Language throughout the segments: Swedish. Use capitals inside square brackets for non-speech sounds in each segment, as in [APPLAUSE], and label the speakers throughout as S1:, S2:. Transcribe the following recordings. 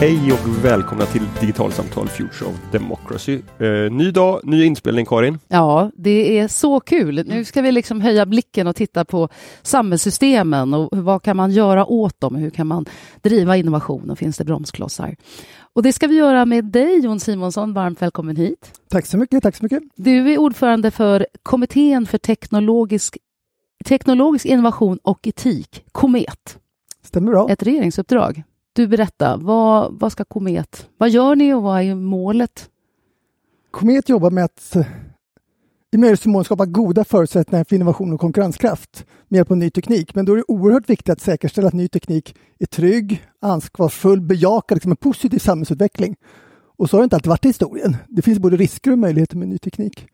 S1: Hej och välkomna till Digitalsamtal Future of Democracy. Eh, ny dag, ny inspelning Karin.
S2: Ja, det är så kul. Nu ska vi liksom höja blicken och titta på samhällssystemen och vad kan man göra åt dem? Hur kan man driva innovation och finns det bromsklossar? Och det ska vi göra med dig Jon Simonsson. Varmt välkommen hit.
S3: Tack så mycket. Tack så mycket.
S2: Du är ordförande för Kommittén för teknologisk, teknologisk innovation och etik, KOMET.
S3: Stämmer bra.
S2: Ett regeringsuppdrag. Du berätta, vad, vad ska Komet, vad gör ni och vad är målet?
S3: Komet jobbar med att eh, i möjligaste mån skapa goda förutsättningar för innovation och konkurrenskraft med hjälp av ny teknik. Men då är det oerhört viktigt att säkerställa att ny teknik är trygg, ansvarsfull, bejakad, liksom en positiv samhällsutveckling. Och så har det inte alltid varit i historien. Det finns både risker och möjligheter med ny teknik.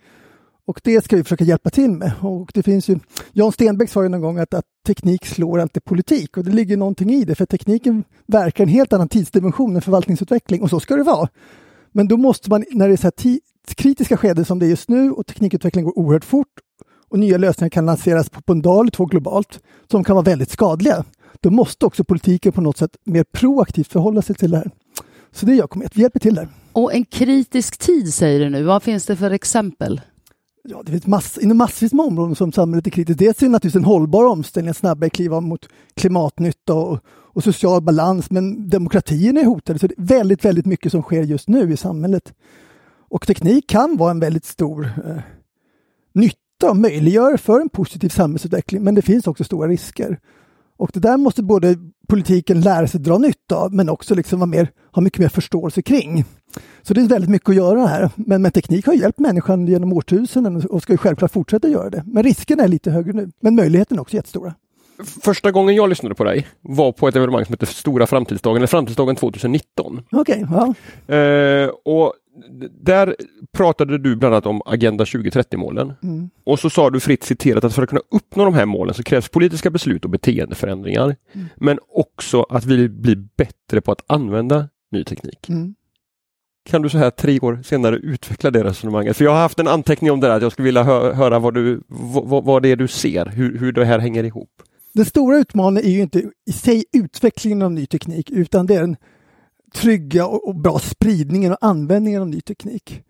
S3: Och det ska vi försöka hjälpa till med. Och det finns ju, Jan Stenbeck sa ju någon gång att, att teknik slår alltid politik och det ligger någonting i det för tekniken verkar en helt annan tidsdimension än förvaltningsutveckling och så ska det vara. Men då måste man, när det är så här kritiska skeden som det är just nu och teknikutveckling går oerhört fort och nya lösningar kan lanseras på, på en dag eller två globalt som kan vara väldigt skadliga. Då måste också politiken på något sätt mer proaktivt förhålla sig till det här. Så det gör Komet, vi hjälper till där.
S2: Och en kritisk tid säger du nu, vad finns det för exempel?
S3: Ja, det finns mass, inom massvis med områden som samhället är kritiskt. Dels är det naturligtvis en hållbar omställning, att snabbare kliva mot klimatnytta och, och, social balans, men demokratin är hotad. Så det är väldigt, väldigt mycket som sker just nu i samhället. Och teknik kan vara en väldigt stor eh, nytta och möjliggör för en positiv samhällsutveckling, men det finns också stora risker. Och det där måste både politiken lära sig dra nytta av, men också liksom vara mer, ha mycket mer förståelse kring. Så det är väldigt mycket att göra här. Men, men teknik har hjälpt människan genom årtusenden och ska självklart fortsätta göra det. Men riskerna är lite högre nu, men möjligheterna är också jättestora.
S1: Första gången jag lyssnade på dig var på ett evenemang som heter Stora framtidsdagen, eller Framtidsdagen 2019.
S3: Okej, okay,
S1: ja. Eh, och där pratade du bland annat om Agenda 2030-målen. Mm. Och så sa du fritt citerat att för att kunna uppnå de här målen så krävs politiska beslut och beteendeförändringar. Mm. Men också att vi blir bättre på att använda ny teknik. Mm. Kan du så här tre år senare utveckla det resonemanget? För jag har haft en anteckning om det där, att jag skulle vilja hö höra vad, du, vad, vad det är du ser, hur, hur det här hänger ihop.
S3: Den stora utmaningen är ju inte i sig utvecklingen av ny teknik, utan det är den trygga och, och bra spridningen och användningen av ny teknik.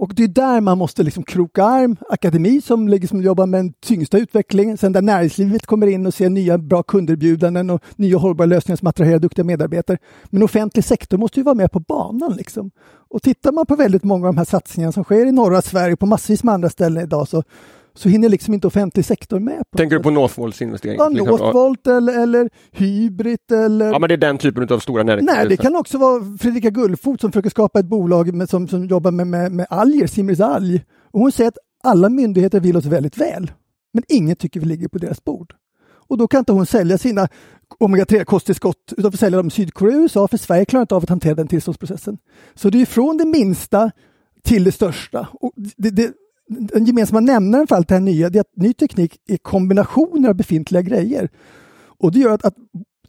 S3: Och det är där man måste liksom kroka arm. Akademi som liksom jobbar med den tyngsta utvecklingen, sen där näringslivet kommer in och ser nya bra kunderbjudanden och nya hållbara lösningar som attraherar duktiga medarbetare. Men offentlig sektor måste ju vara med på banan. Liksom. Och tittar man på väldigt många av de här satsningarna som sker i norra Sverige på massvis med andra ställen idag så så hinner liksom inte offentlig sektor med.
S1: Tänker du på Northvolts investering?
S3: Ja, Northvolt eller, eller Hybrid eller...
S1: Ja, men det är den typen av stora näringsliv.
S3: Nej, det kan också vara Fredrika Gullfot som försöker skapa ett bolag med, som, som jobbar med, med, med alger, Simris alg. Och hon säger att alla myndigheter vill oss väldigt väl, men inget tycker vi ligger på deras bord. Och då kan inte hon sälja sina omega-3 kosttillskott utan får sälja dem i Sydkorea och USA för Sverige klarar inte av att hantera den tillståndsprocessen. Så det är från det minsta till det största. Och det, det, den gemensamma nämnaren för allt det här nya är att ny teknik är kombinationer av befintliga grejer. Och det gör att, att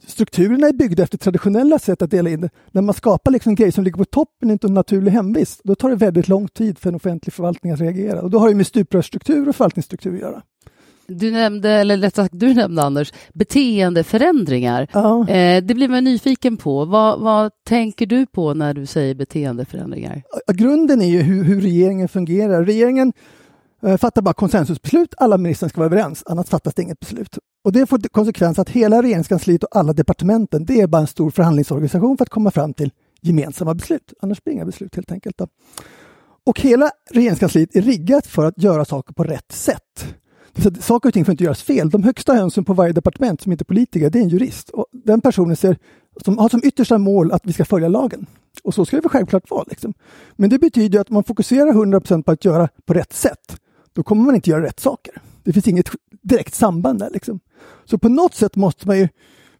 S3: strukturerna är byggda efter traditionella sätt att dela in det. När man skapar liksom grejer som ligger på toppen, inte en naturlig hemvist, då tar det väldigt lång tid för en offentlig förvaltning att reagera. Och då har det med stuprörsstruktur och förvaltningsstruktur att göra.
S2: Du nämnde, eller rättare sagt du nämnde Anders, beteendeförändringar. Ja. Eh, det blir man nyfiken på. Vad, vad, tänker du på när du säger beteendeförändringar?
S3: Grunden är ju hur, hur regeringen fungerar. Regeringen eh, fattar bara konsensusbeslut. Alla ministrar ska vara överens, annars fattas det inget beslut. Och det får konsekvens att hela regeringskansliet och alla departementen, det är bara en stor förhandlingsorganisation för att komma fram till gemensamma beslut. Annars blir det inga beslut helt enkelt. Då. Och hela regeringskansliet är riggat för att göra saker på rätt sätt. Så saker och ting får inte göras fel. De högsta hönsen på varje departement som inte är politiker, det är en jurist. Och den personen ser, som har som yttersta mål att vi ska följa lagen. Och så ska det väl självklart vara. Liksom. Men det betyder att man fokuserar 100% på att göra på rätt sätt. Då kommer man inte göra rätt saker. Det finns inget direkt samband där. Liksom. Så på något sätt måste man ju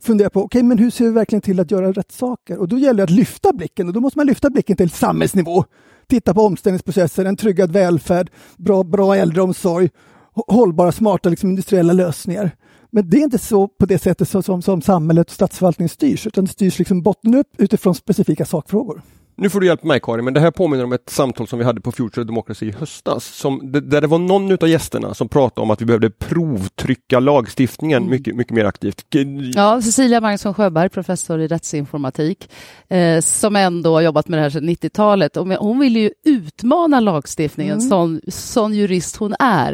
S3: fundera på, okej, okay, men hur ser vi verkligen till att göra rätt saker? Och då gäller det att lyfta blicken och då måste man lyfta blicken till samhällsnivå. Titta på omställningsprocesser, en tryggad välfärd, bra, bra äldreomsorg hållbara, smarta liksom, industriella lösningar. Men det är inte så på det sättet som, som, som samhället och statsförvaltningen styrs, utan det styrs liksom botten upp utifrån specifika sakfrågor.
S1: Nu får du hjälpa mig Karin, men det här påminner om ett samtal som vi hade på Future Democracy i höstas. Som, där det var någon av gästerna som pratade om att vi behövde provtrycka lagstiftningen mm. mycket, mycket mer aktivt.
S2: Ja, Cecilia Magnusson Sjöberg, professor i rättsinformatik, eh, som ändå har jobbat med det här sedan 90-talet. hon vill ju utmana lagstiftningen, mm. sån, sån jurist hon är.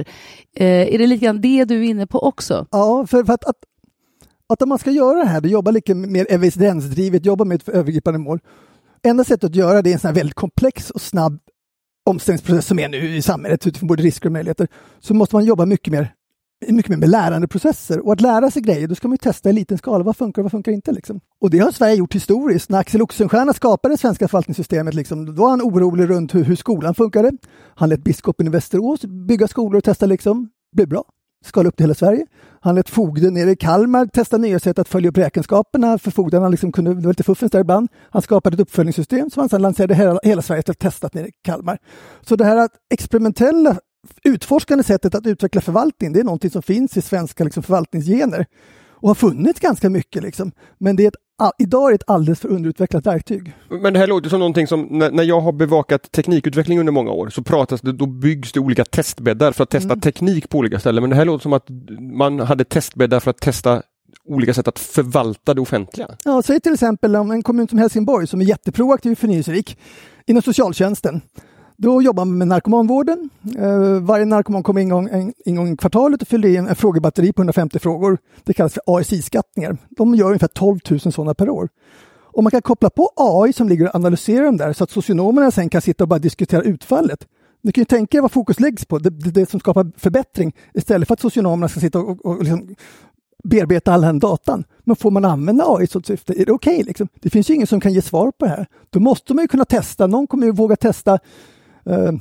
S2: Eh, är det lite grann det du är inne på också?
S3: Ja, för, för att, att att om man ska göra det här, jobba lite mer evidensdrivet, jobba med ett övergripande mål, enda sättet att göra det är en sån här väldigt komplex och snabb omställningsprocess som är nu i samhället utifrån både risker och möjligheter, så måste man jobba mycket mer, mycket mer med lärandeprocesser. Och att lära sig grejer, då ska man testa i liten skala. Vad funkar och vad funkar inte? Liksom. Och det har Sverige gjort historiskt. När Axel Oxenstierna skapade det svenska förvaltningssystemet, liksom, då var han orolig runt hur, hur skolan funkade. Han lät biskopen i Västerås bygga skolor och testa, liksom. det blev bra skala upp till hela Sverige. Han lät fogden nere i Kalmar testa nya sätt att följa upp räkenskaperna för fogdarna liksom kunde, det var lite fuffens där ibland. Han skapade ett uppföljningssystem som han sedan lanserade hela, hela Sverige efter att ha testat nere i Kalmar. Så det här att experimentella utforskande sättet att utveckla förvaltning, det är någonting som finns i svenska liksom, förvaltningsgener och har funnits ganska mycket. Liksom. Men det är ett idag är det ett alldeles för underutvecklat verktyg.
S1: Men det här låter som någonting som när, när, jag har bevakat teknikutveckling under många år så pratas det, då byggs det olika testbäddar för att testa mm. teknik på olika ställen. Men det här låter som att man hade testbäddar för att testa olika sätt att förvalta det offentliga.
S3: Ja, säg till exempel om en kommun som Helsingborg som är jätteproaktiv och förnyelserik inom socialtjänsten. Då jobbar man med narkomanvården. Eh, varje narkoman kommer in gång, en, en gång i kvartalet och fyller i en, en frågebatteri på 150 frågor. Det kallas för ASI-skattningar. De gör ungefär 12 000 sådana per år. Och man kan koppla på AI som ligger och analyserar dem där så att socionomerna sen kan sitta och bara diskutera utfallet. Ni kan ju tänka er vad fokus läggs på, det, det, det som skapar förbättring istället för att socionomerna ska sitta och, och, och liksom bearbeta all den datan. Men får man använda AI i sådant syfte, är det okej? Okay, liksom? Det finns ju ingen som kan ge svar på det här. Då måste man ju kunna testa. Någon kommer ju våga testa Eh,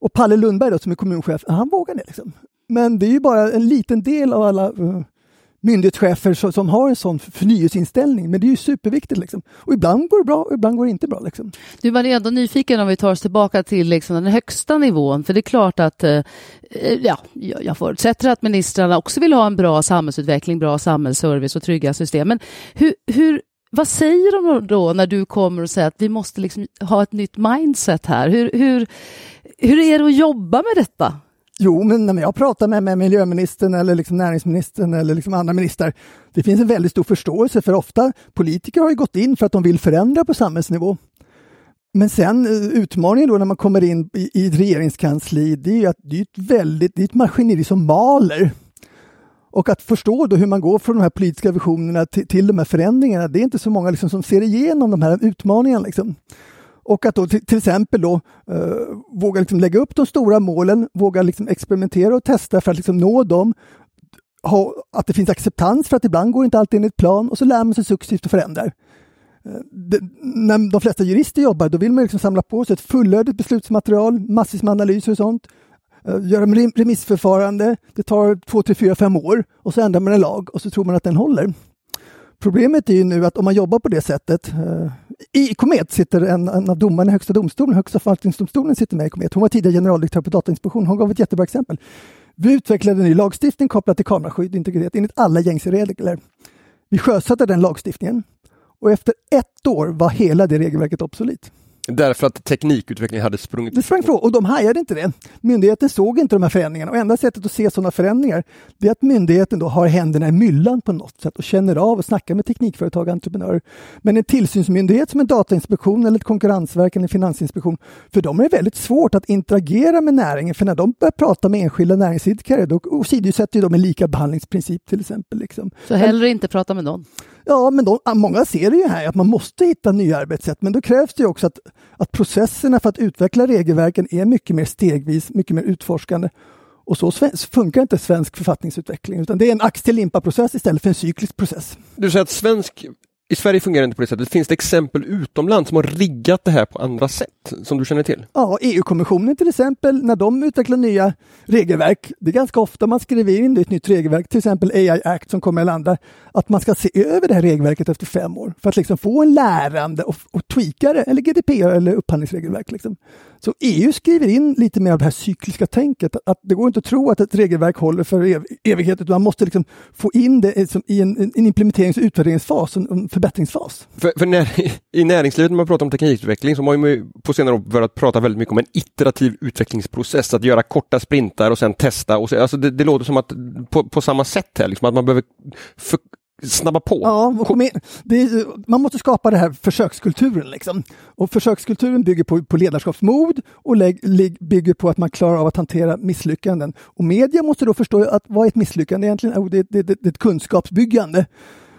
S3: och Palle Lundberg då, som är kommunchef, han vågar det. Liksom. Men det är ju bara en liten del av alla eh, myndighetschefer som, har en sån förnyelseinställning. Men det är ju superviktigt. Liksom. Och ibland går det bra och ibland går det inte bra. Liksom.
S2: Du var ändå nyfiken om vi tar oss tillbaka till liksom, den högsta nivån. För det är klart att eh, eh ja, jag förutsätter att ministrarna också vill ha en bra samhällsutveckling, bra samhällsservice och trygga system. Men hur, hur vad säger de då när du kommer och säger att vi måste liksom ha ett nytt mindset här? Hur, hur, hur är det att jobba med detta?
S3: Jo, men när jag pratar med, med miljöministern eller liksom näringsministern eller liksom andra ministrar, det finns en väldigt stor förståelse för ofta politiker har ju gått in för att de vill förändra på samhällsnivå. Men sen eh, utmaningen då när man kommer in i, i ett regeringskansli, det är att det är ett väldigt, det är ett maskineri som maler. Och att förstå då hur man går från de här politiska visionerna till, till de här förändringarna, det är inte så många liksom som ser igenom de här utmaningarna. Liksom. Och att då till, till exempel då, eh, våga liksom lägga upp de stora målen, våga liksom experimentera och testa för att liksom nå dem. Ha, att det finns acceptans för att ibland går inte alltid enligt plan och så lär man sig successivt och förändrar. Eh, det, när de flesta jurister jobbar, då vill man liksom samla på sig ett fullödigt beslutsmaterial, massvis med analyser och sånt Eh, göra remissförfarande. Det tar två, tre, fyra, fem år och så ändrar man en lag och så tror man att den håller. Problemet är ju nu att om man jobbar på det sättet. Eh, I Komet sitter en, en av domarna i Högsta domstolen, Högsta förvaltningsdomstolen sitter med i Komet. Hon var tidigare generaldirektör på Datainspektionen. Hon gav ett jättebra exempel. Vi utvecklade en ny lagstiftning kopplat till kameraskydd och integritet enligt alla gängse regler. Vi sjösatte den lagstiftningen och efter ett år var hela det regelverket obsolet.
S1: Därför att teknikutvecklingen hade sprungit
S3: Det sprang ifrån och de hajade inte det. Myndigheten såg inte de här förändringarna och enda sättet att se sådana förändringar det är att myndigheten då har händerna i myllan på något sätt och känner av och snackar med teknikföretag och entreprenörer. Men en tillsynsmyndighet som en datainspektion eller ett konkurrensverk eller en finansinspektion, för dem är det väldigt svårt att interagera med näringen för när de börjar prata med enskilda näringsidkare då åsidosätter de en lika behandlingsprincip till exempel. Liksom.
S2: Så hellre inte prata med någon?
S3: Ja, men de, ah, många ser det ju här att man måste hitta nya arbetssätt, men då krävs det också att, att processerna för att utveckla regelverken är mycket mer stegvis, mycket mer utforskande. Och så funkar inte svensk författningsutveckling, utan det är en ax till limpa-process istället för en cyklisk process.
S1: Du säger att svensk i Sverige fungerar det inte på det sättet. Finns det exempel utomlands som har riggat det här på andra sätt som du känner till?
S3: Ja, EU-kommissionen till exempel, när de utvecklar nya regelverk, det är ganska ofta man skriver in det i ett nytt regelverk, till exempel AI Act som kommer att landa, att man ska se över det här regelverket efter fem år för att liksom få en lärande och, och tweaka det, eller GDPR eller upphandlingsregelverk. Liksom. Så EU skriver in lite mer av det här cykliska tänket, att det går inte att tro att ett regelverk håller för ev evighet, utan man måste liksom få in det i en, en implementerings och utvärderingsfas, en förbättringsfas.
S1: För, för när, [LAUGHS] I näringslivet när man pratar om teknikutveckling så har man på senare år börjat prata väldigt mycket om en iterativ utvecklingsprocess, att göra korta sprintar och sen testa. Och så, alltså det, det låter som att på, på samma sätt här, liksom att man behöver för, snabba på.
S3: Ja, är, man måste skapa den här försökskulturen. Liksom. Och försökskulturen bygger på, på ledarskapsmod och lägg, bygger på att man klarar av att hantera misslyckanden. Och media måste då förstå att vad är ett misslyckande egentligen? Oh, det, det, det, det är ett kunskapsbyggande.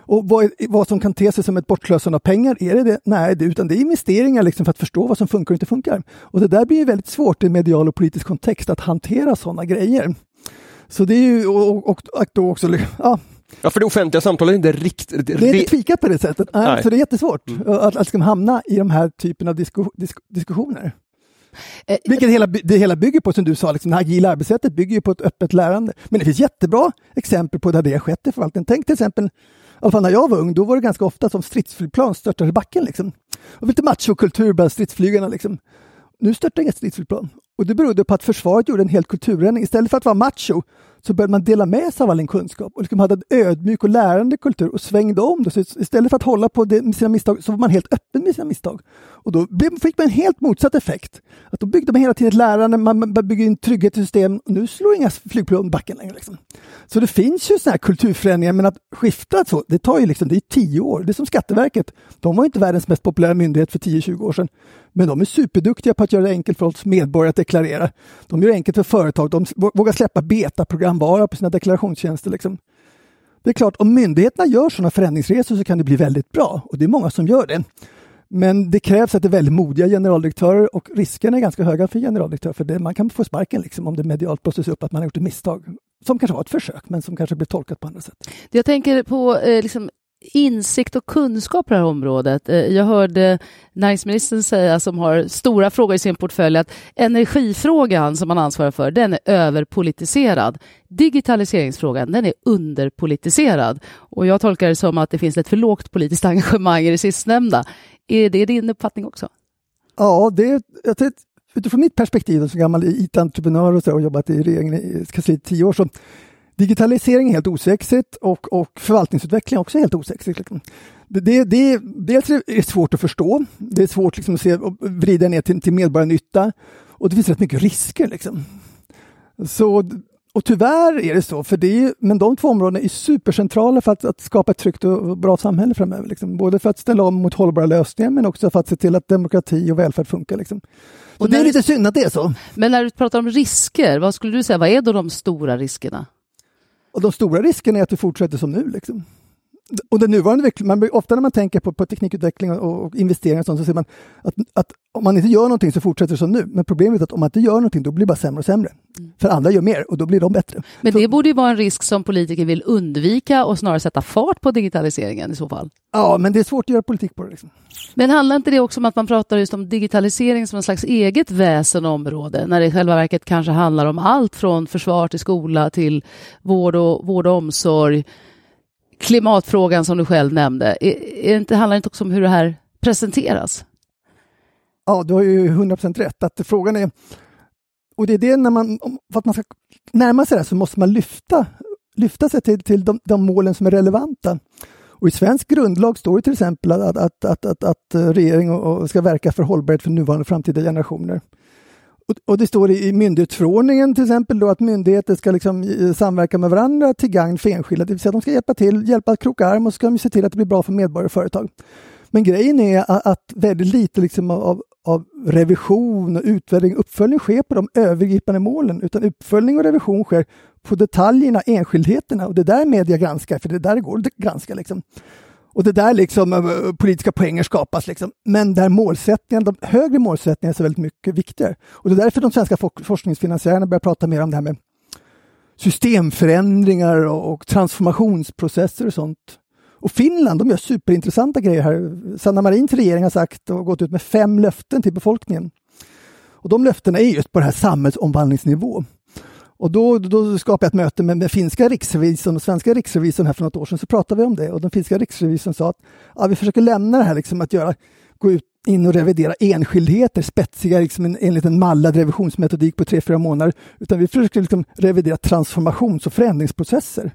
S3: Och vad, vad, som kan te sig som ett bortslösande av pengar, är det det? Nej, det, utan det är investeringar liksom för att förstå vad som funkar och inte funkar. Och det där blir väldigt svårt i medial och politisk kontext att hantera sådana grejer. Så det är ju, och, och, och då också, ja,
S1: Ja, för det offentliga samtalet är inte riktigt...
S3: Det är inte tvikat på det sättet. Nej. Så det är jättesvårt mm. att, att liksom hamna i de här typen av disku, disk, diskussioner. Eh, Vilket hela, det hela bygger på, som du sa, liksom, det agila arbetssättet bygger på ett öppet lärande. Men det finns jättebra exempel på där det har skett i förvaltningen. Tänk till exempel, alla fall när jag var ung, då var det ganska ofta som stridsflygplan störtade i backen. Liksom. Och lite machokultur bland stridsflygarna. Liksom. Nu störtar inga stridsflygplan. Och det berodde på att försvaret gjorde en hel kulturändring. Istället för att vara macho så började man dela med sig av all den kunskap och liksom hade en ödmjuk och lärande kultur och svängde om. Det. Så istället för att hålla på det, med sina misstag så var man helt öppen med sina misstag. Och då fick man en helt motsatt effekt. Att då byggde man hela tiden ett lärande, man bygger in trygghet i system och nu slår inga flygplan backen längre. Liksom. Så det finns ju sådana här kulturförändringar, men att skifta så, det tar ju liksom, det är tio år. Det är som Skatteverket. De var inte världens mest populära myndighet för 10-20 år sedan. Men de är superduktiga på att göra det enkelt för oss medborgare att deklarera. De gör det enkelt för företag. De vågar släppa betaprogram betaprogramvara på sina deklarationstjänster. Liksom. Det är klart, om myndigheterna gör sådana förändringsresor så kan det bli väldigt bra och det är många som gör det. Men det krävs att det är väldigt modiga generaldirektörer och riskerna är ganska höga för generaldirektör för det, man kan få sparken liksom, om det medialt blåses upp att man har gjort ett misstag som kanske var ett försök men som kanske blir tolkat på andra sätt.
S2: Jag tänker på eh, liksom insikt och kunskap på det här området. Eh, jag hörde näringsministern säga, som har stora frågor i sin portfölj, att energifrågan som man ansvarar för, den är överpolitiserad. Digitaliseringsfrågan, den är underpolitiserad. Och jag tolkar det som att det finns ett för lågt politiskt [LAUGHS] engagemang i det sistnämnda. Är det din uppfattning också?
S3: Ja, det, jag tror, utifrån mitt perspektiv som gammal IT-entreprenör och, så, och jobbat i regeringen i kansliet i tio år så Digitalisering är helt osexigt och, och förvaltningsutveckling är också helt osexigt. Liksom. Det, det, det, dels är det svårt att förstå, det är svårt liksom att se och vrida ner till, till medborgarnytta och det finns rätt mycket risker. Liksom. Så, och tyvärr är det så, för det är, men de två områdena är supercentrala för att, att skapa ett tryggt och bra samhälle framöver. Liksom. Både för att ställa om mot hållbara lösningar men också för att se till att demokrati och välfärd funkar. Liksom. Och det är lite synd att det är så.
S2: Men när du pratar om risker, vad skulle du säga, vad är då de stora riskerna?
S3: Och de stora riskerna är att det fortsätter som nu. Liksom. Och den nuvarande man, ofta när man tänker på, på teknikutveckling och, och investeringar och sånt, så ser man att, att, om man inte gör någonting så fortsätter det som nu. Men problemet är att om man inte gör någonting då blir det bara sämre och sämre. Mm. För andra gör mer och då blir de bättre.
S2: Men det borde ju vara en risk som politiker vill undvika och snarare sätta fart på digitaliseringen i så fall.
S3: Ja, men det är svårt att göra politik på det. Liksom.
S2: Men handlar inte det också om att man pratar just om digitalisering som en slags eget väsen och område, när det i själva verket kanske handlar om allt från försvar till skola till vård och, vård och omsorg, klimatfrågan som du själv nämnde. Är, är inte, handlar det inte också om hur det här presenteras?
S3: Ja, du har ju 100 procent rätt. Att frågan är, och det är det när man, för att man ska närma sig det här så måste man lyfta, lyfta sig till, till de, de målen som är relevanta. Och I svensk grundlag står det till exempel att, att, att, att, att eh, regering ska verka för hållbarhet för nuvarande och framtida generationer. Och, och det står i myndighetsförordningen till exempel då att myndigheter ska liksom samverka med varandra till gagn för enskilda, det vill säga de ska hjälpa till, hjälpa att kroka arm och så ska de se till att det blir bra för medborgare och företag. Men grejen är att väldigt lite liksom av, av revision och utvärdering och uppföljning sker på de övergripande målen, utan uppföljning och revision sker på detaljerna, enskildheterna och det är där media granskar, för det är där det går att granska. Liksom. Och det där liksom eh, politiska poänger skapas. Liksom. Men där målsättningen, de högre målsättningarna är så väldigt mycket viktigare. Och det är därför de svenska forskningsfinansiärerna börjar prata mer om det här med systemförändringar och transformationsprocesser och sånt. Och Finland, de gör superintressanta grejer här. Sanna Marins regering har sagt och gått ut med fem löften till befolkningen. Och de löftena är just på det här samhällsomvandlingsnivå. Och då, då skapade jag ett möte med, med finska riksrevisorn och svenska riksrevisorn här för något år sedan. Så pratade vi om det och den finska riksrevisorn sa att ja, vi försöker lämna det här liksom att göra, gå ut in och revidera enskildheter, spetsiga liksom en, enligt en mallad revisionsmetodik på tre, fyra månader. Utan vi försöker liksom revidera transformations och förändringsprocesser.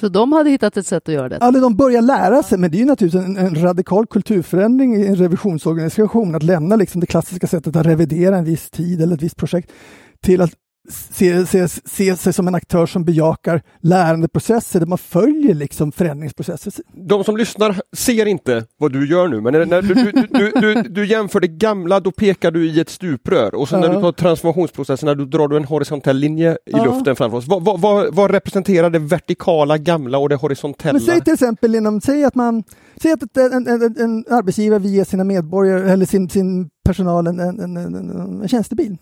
S2: Så de hade hittat ett sätt att göra det?
S3: Alltså, de börjar lära sig, men det är ju naturligtvis en, en radikal kulturförändring i en revisionsorganisation att lämna liksom det klassiska sättet att revidera en viss tid eller ett visst projekt till att se, se, se sig som en aktör som bejakar lärandeprocesser där man följer liksom förändringsprocesser.
S1: De som lyssnar ser inte vad du gör nu, men när, du, du, du, du, jämför det gamla, då pekar du i ett stuprör och sen ja. när du tar transformationsprocessen, då drar du en horisontell linje i ja. luften framför oss. Vad, vad, vad, representerar det vertikala gamla och det horisontella?
S3: Men säg till exempel inom, säg att man, säg att en, en, en arbetsgivare vill ge sina medborgare eller sin, sin personal en, en, en, en tjänstebil.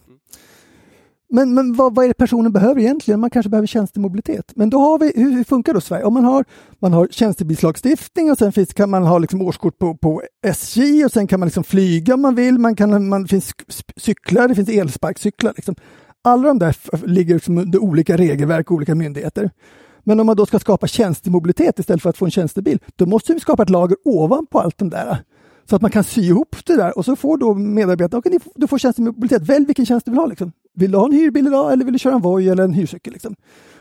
S3: Men, men vad, vad, är det personen behöver egentligen? Man kanske behöver tjänstemobilitet. Men då har vi, hur, hur funkar då Sverige? Om man har, man har tjänstebilslagstiftning och sen finns, kan man ha liksom årskort på, på SJ och sen kan man liksom flyga om man vill. Man kan, man, finns cyklar, det finns elsparkcyklar. Liksom. Alla de där ligger liksom under olika regelverk och olika myndigheter. Men om man då ska skapa tjänstemobilitet istället för att få en tjänstebil, då måste vi skapa ett lager ovanpå allt de där. Så att man kan sy ihop det där och så får då medarbetarna, okay, du får tjänstemobilitet, välj vilken tjänst du vill ha. Liksom. Vill du ha en hyrbil idag eller vill du köra en Voi eller en hyrcykel? Liksom.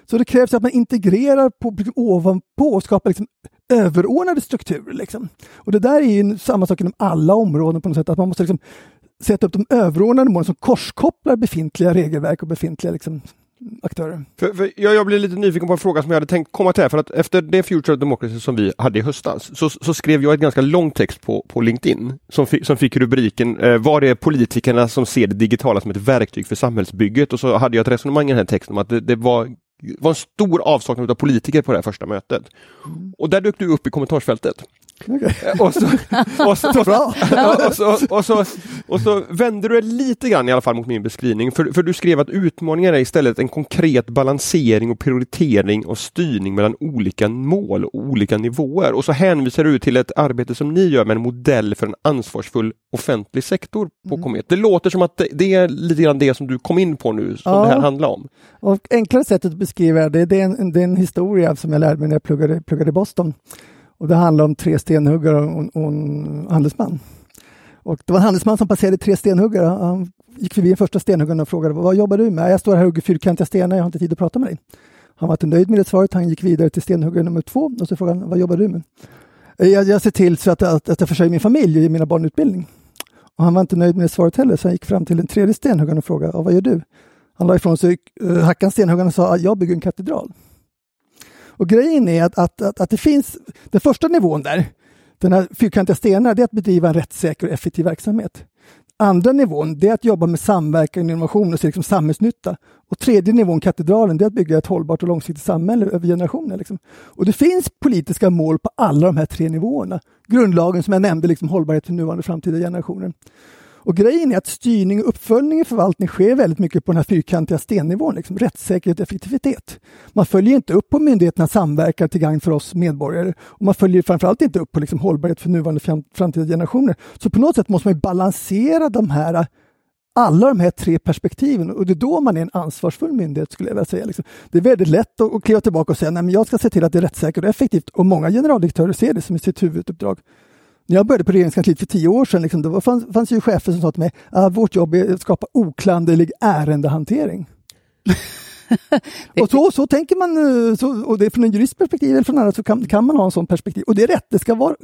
S3: Så det krävs att man integrerar på, liksom, ovanpå och skapar liksom, överordnade strukturer. Liksom. Och det där är ju samma sak inom alla områden på något sätt, att man måste liksom, sätta upp de överordnade målen som korskopplar befintliga regelverk och befintliga liksom, aktörer.
S1: För, för jag, jag blir lite nyfiken på en fråga som jag hade tänkt komma till. Här, för att efter det Future of Democracy som vi hade i höstas så, så skrev jag ett ganska lång text på, på LinkedIn som, fi, som fick rubriken eh, Var är politikerna som ser det digitala som ett verktyg för samhällsbygget? Och så hade jag ett resonemang i den här texten om att det, det var var en stor avsaknad av politiker på det här första mötet. Mm. Och där dök du upp i kommentarsfältet. Och så [LAUGHS] [LAUGHS] vände du lite grann i alla fall mot min beskrivning, för, för du skrev att utmaningen är istället en konkret balansering och prioritering och styrning mellan olika mål och olika nivåer. Och så hänvisar du till ett arbete som ni gör med en modell för en ansvarsfull offentlig sektor på mm. Komet. Det låter som att det, det, är lite grann det som du kom in på nu, som ja. det här handlar om.
S3: Och enklare sättet att beskriva det, det är en, det är en historia som jag lärde mig när jag pluggade, pluggade i Boston. Och det handlar om tre stenhuggare och, och en handelsman. Och det var en handelsman som passerade tre stenhuggare. Han gick förbi den första stenhuggaren och frågade vad jobbar du med? Jag står här och hugger fyrkantiga stenar, jag har inte tid att prata med dig. Han var inte nöjd med det svaret. Han gick vidare till stenhuggare nummer två och så frågade han vad jobbar du med? Eh, jag, jag ser till så att, att, att jag försörjer min familj och ger mina barn utbildning. Och han var inte nöjd med det svaret heller, så han gick fram till den tredje stenhuggaren och frågade vad gör du? Han la ifrån sig eh, hackan stenhuggaren och sa jag bygger en katedral. Och grejen är att, att, att, att, det finns, den första nivån där, den här fyrkantiga stenar, det är att bedriva en rättssäker och effektiv verksamhet. Andra nivån, det är att jobba med samverkan och innovation och se liksom samhällsnytta. Och tredje nivån, katedralen, det är att bygga ett hållbart och långsiktigt samhälle över generationer. Liksom. Och det finns politiska mål på alla de här tre nivåerna. Grundlagen som jag nämnde, liksom hållbarhet för nuvarande och framtida generationer. Och grejen är att styrning och uppföljning i förvaltning sker väldigt mycket på den här fyrkantiga stennivån, liksom rättssäkerhet och effektivitet. Man följer inte upp på myndigheterna samverkar till gagn för oss medborgare och man följer framförallt inte upp på liksom hållbarhet för nuvarande och framtida generationer. Så på något sätt måste man balansera de här alla de här tre perspektiven och det är då man är en ansvarsfull myndighet skulle jag vilja säga. Liksom. Det är väldigt lätt att, kliva tillbaka och säga att jag ska se till att det är rättssäkert och effektivt och många generaldirektörer ser det som sitt huvuduppdrag. När jag började på regeringskansliet för tio år sedan, liksom, då fanns, fanns ju chefer som sa till mig att ah, vårt jobb är att skapa oklanderlig ärendehantering. [LAUGHS] och så, så tänker man, eh, så, och det är från en juristperspektiv eller från andra så kan, kan man ha en sån perspektiv. Och det är rätt, det ska vara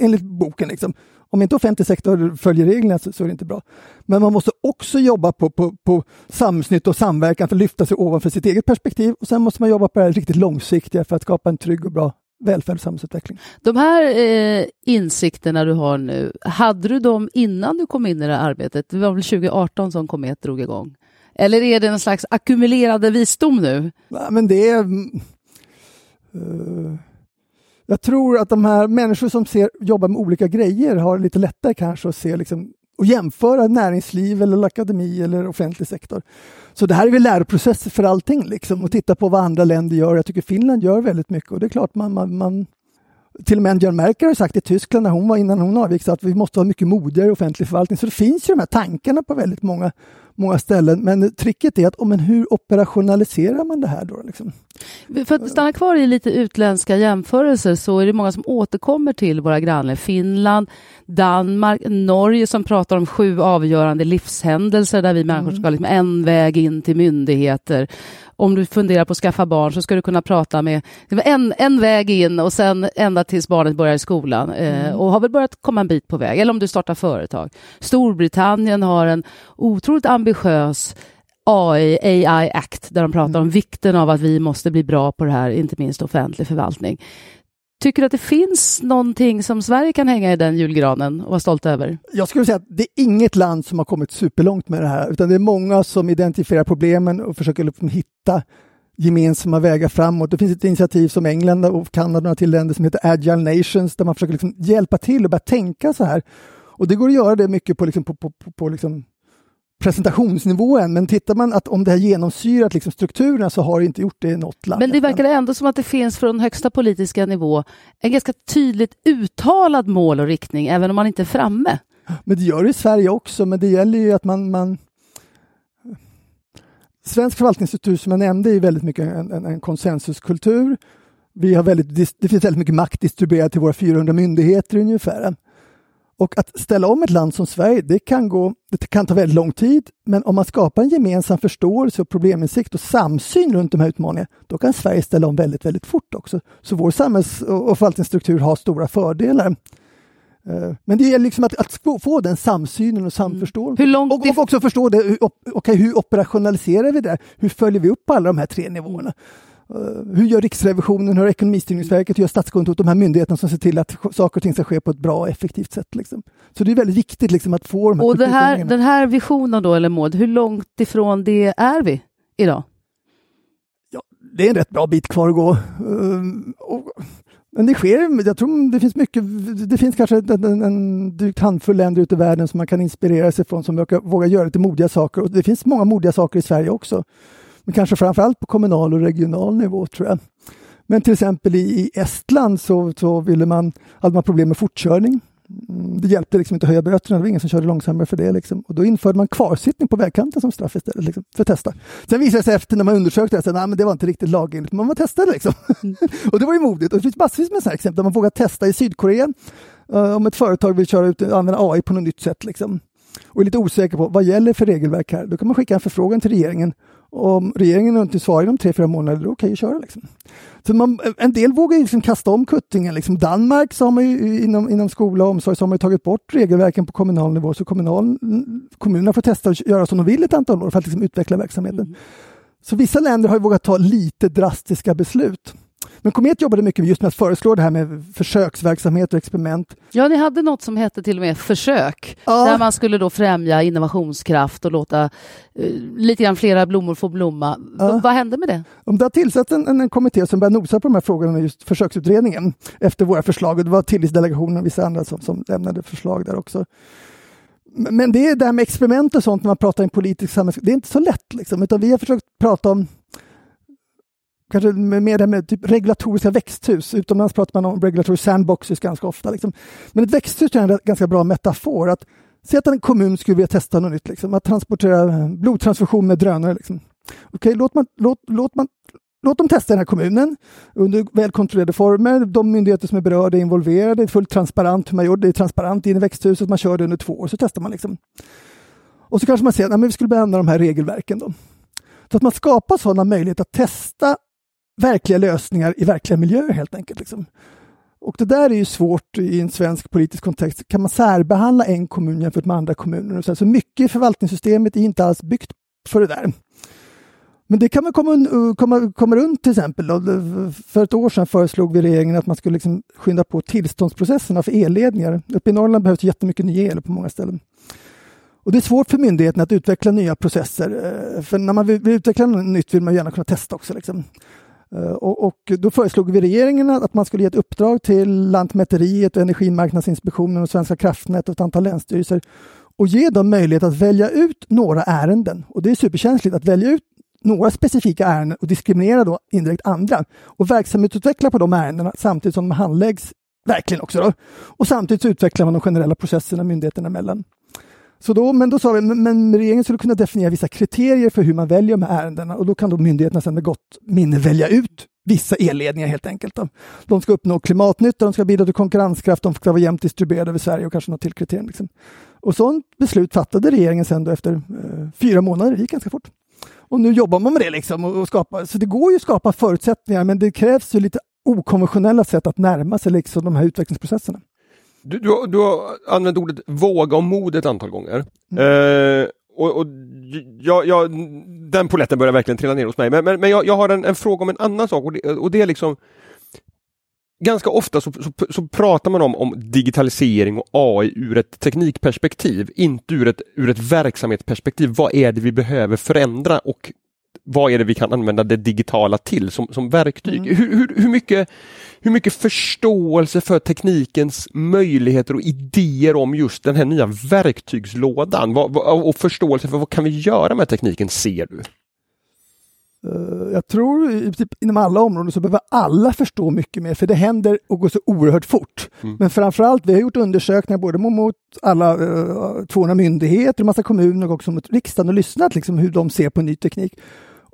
S3: enligt boken. Liksom. Om inte offentlig sektor följer reglerna så, så, är det inte bra. Men man måste också jobba på, på, på samsnitt och samverkan för att lyfta sig ovanför sitt eget perspektiv. Och sen måste man jobba på det riktigt långsiktiga för att skapa en trygg och bra välfärd och samhällsutveckling.
S2: De här eh, insikterna du har nu, hade du dem innan du kom in i det här arbetet? Det var väl 2018 som Komet drog igång? Eller är det en slags ackumulerade visdom nu?
S3: Nej, men det är... Uh, jag tror att de här människor som ser, jobbar med olika grejer har lite lättare kanske att se liksom, och jämföra näringsliv eller akademi eller offentlig sektor. Så det här är väl läroprocesser för allting liksom och titta på vad andra länder gör. Jag tycker Finland gör väldigt mycket och det är klart man, man, man till och med Angela Merkel har sagt i Tyskland när hon var innan hon avgick att vi måste ha mycket modigare offentlig förvaltning. Så det finns ju de här tankarna på väldigt många, många ställen. Men tricket är att om, men hur operationaliserar man det här då? Liksom?
S2: För att stanna kvar i lite utländska jämförelser så är det många som återkommer till våra grannländer. Finland, Danmark, Norge som pratar om sju avgörande livshändelser där vi människor ska ha liksom en väg in till myndigheter. Om du funderar på att skaffa barn så ska du kunna prata med en, en väg in och sen ända tills barnet börjar i skolan eh, mm. och har väl börjat komma en bit på väg. Eller om du startar företag. Storbritannien har en otroligt ambitiös AI, AI Act, där de pratar mm. om vikten av att vi måste bli bra på det här, inte minst offentlig förvaltning. Tycker du att det finns någonting som Sverige kan hänga i den julgranen och vara stolt över?
S3: Jag skulle säga att det är inget land som har kommit superlångt med det här, utan det är många som identifierar problemen och försöker liksom hitta gemensamma vägar framåt. Det finns ett initiativ som England och Kanada och till länder som heter Agile Nations där man försöker liksom hjälpa till och börja tänka så här. Och det går att göra det mycket på, liksom, på, på, på, på liksom presentationsnivån, men tittar man att om det har genomsyrat liksom strukturerna så har det inte gjort det i något land.
S2: Men det verkar ändå som att det finns från högsta politiska nivå en ganska tydligt uttalad mål och riktning, även om man inte är framme.
S3: Men det gör det i Sverige också, men det gäller ju att man, man Svensk förvaltningsstruktur som jag nämnde är väldigt mycket en, en, en konsensuskultur. Vi har väldigt, det finns väldigt mycket makt distribuerad till våra 400 myndigheter ungefär. Och att ställa om ett land som Sverige, det kan, gå, det kan ta väldigt lång tid, men om man skapar en gemensam förståelse och probleminsikt och samsyn runt de här utmaningarna, då kan Sverige ställa om väldigt, väldigt fort också. Så vår samhälls och förvaltningsstruktur har stora fördelar. Eh, men det gäller liksom att, att få den samsynen och samförståelsen.
S2: Mm.
S3: Och, och, också förstå det, okay, hur operationaliserar vi det? Hur följer vi upp alla de här tre nivåerna? Uh, hur gör Riksrevisionen, hur gör Ekonomistyrningsverket, hur gör Statskontoret, de här myndigheterna som ser till att saker och ting ska ske på ett bra och effektivt sätt. Liksom. Så det är väldigt viktigt liksom, att få de här
S2: Och här, den här visionen då, eller mål, hur långt ifrån det är vi idag?
S3: Ja, det är en rätt bra bit kvar att gå. Uh, och, men det sker, jag tror det finns mycket, det finns kanske en, en, en drygt handfull länder ute i världen som man kan inspirera sig från som vågar, vågar göra lite modiga saker och det finns många modiga saker i Sverige också. Men kanske framförallt på kommunal och regional nivå tror jag. Men till exempel i, i Estland så, så ville man, hade man problem med fortkörning. Mm, det hjälpte liksom inte att höja böterna, det var ingen som körde långsammare för det. Liksom. Och då införde man kvarsittning på vägkanten som straff istället, liksom, för att testa. Sen visade det sig efter när man undersökte det att det var inte riktigt lagenligt, men man testade liksom. Mm. [LAUGHS] och det var ju modigt. Och det finns massvis med sådana exempel där man vågar testa i Sydkorea. Uh, om ett företag vill köra ut, använda AI på något nytt sätt. Liksom. Och är lite osäker på vad gäller för regelverk här, då kan man skicka en förfrågan till regeringen om regeringen inte svarar inom tre, fyra månader, då okej att köra. Liksom. Så man, en del vågar liksom kasta om kuttingen. Liksom Danmark så har man ju, inom, inom skola och omsorg så har man tagit bort regelverken på kommunal nivå så kommunal, kommunerna får testa att göra som de vill ett antal år för att liksom utveckla verksamheten. Mm. Så vissa länder har vågat ta lite drastiska beslut. Men Komet jobbade mycket just med att föreslå det här med försöksverksamhet och experiment.
S2: Ja, ni hade något som hette till och med försök, ja. där man skulle då främja innovationskraft och låta uh, lite grann flera blommor få blomma. Ja. Vad hände med det?
S3: Det har tillsatts en, en, en kommitté som börjar nosa på de här frågorna, just försöksutredningen, efter våra förslag. Det var Tillitsdelegationen och vissa andra som, som lämnade förslag där också. Men det är det här med experiment och sånt när man pratar i politisk samhälls... Det är inte så lätt, liksom, utan vi har försökt prata om kanske mer det med typ regulatoriska växthus. Utomlands pratar man om regulatory sandboxes ganska ofta. Liksom. Men ett växthus är en ganska bra metafor. Att Säg att en kommun skulle vilja testa något nytt, liksom, att transportera eh, blodtransfusion med drönare. Liksom. Okay, låt, man, låt, låt, man, låt dem testa den här kommunen under välkontrollerade former. De myndigheter som är berörda är involverade. Det är fullt transparent hur man gör det. är transparent in i växthuset. Man kör det under två år, så testar man. Liksom. Och så kanske man säger att vi skulle behandla de här regelverken. Då. Så att man skapar sådana möjligheter att testa verkliga lösningar i verkliga miljöer helt enkelt. Liksom. Och det där är ju svårt i en svensk politisk kontext. Kan man särbehandla en kommun jämfört med andra kommuner? Så, så mycket i förvaltningssystemet är inte alls byggt för det där. Men det kan man komma, uh, komma, komma runt till exempel. Då. För ett år sedan föreslog vi regeringen att man skulle liksom skynda på tillståndsprocesserna för elledningar. Uppe i Norrland behövs jättemycket ny el på många ställen. Och det är svårt för myndigheten att utveckla nya processer. Eh, för när man vill utveckla något nytt vill man gärna kunna testa också. Liksom. Eh, och, och, då föreslog vi regeringen att man skulle ge ett uppdrag till Lantmäteriet, och Energimarknadsinspektionen och Svenska kraftnät och ett antal länsstyrelser och ge dem möjlighet att välja ut några ärenden. Och det är superkänsligt att välja ut några specifika ärenden och diskriminera då indirekt andra och verksamhetsutveckla på de ärendena samtidigt som de handläggs verkligen också. Då. Och samtidigt utvecklar man de generella processerna myndigheterna emellan. Så då, men då sa vi, men regeringen skulle kunna definiera vissa kriterier för hur man väljer de här ärendena och då kan då myndigheterna sedan med gott minne välja ut vissa elledningar helt enkelt. Då. De ska uppnå klimatnytta, de ska bidra till konkurrenskraft, de ska vara jämnt distribuerade över Sverige och kanske något till kriterium. Liksom. Och sånt beslut fattade regeringen sen då efter eh, fyra månader, det gick ganska fort. Och nu jobbar man med det liksom och, och skapa, så det går ju att skapa förutsättningar men det krävs ju lite okonventionella sätt att närma sig liksom de här utvecklingsprocesserna.
S1: Du, du, du har använt ordet våga och mod ett antal gånger. Mm. Eh, och, och jag, jag, den poletten börjar verkligen trilla ner hos mig. Men, men, men jag, jag, har en, en, fråga om en annan sak och det, och det är liksom Ganska ofta så, så, så, pratar man om, om digitalisering och AI ur ett teknikperspektiv, inte ur ett, ur ett verksamhetsperspektiv. Vad är det vi behöver förändra och vad är det vi kan använda det digitala till som, som verktyg? Mm. Hur, hur, hur, mycket, hur mycket förståelse för teknikens möjligheter och idéer om just den här nya verktygslådan vad, vad, och förståelse för vad kan vi göra med tekniken ser du?
S3: Uh, jag tror typ, inom alla områden så behöver alla förstå mycket mer för det händer och går så oerhört fort. Mm. Men framförallt, vi har gjort undersökningar både mot alla eh, 200 myndigheter, massa kommuner och också mot riksdagen och lyssnat liksom hur de ser på ny teknik.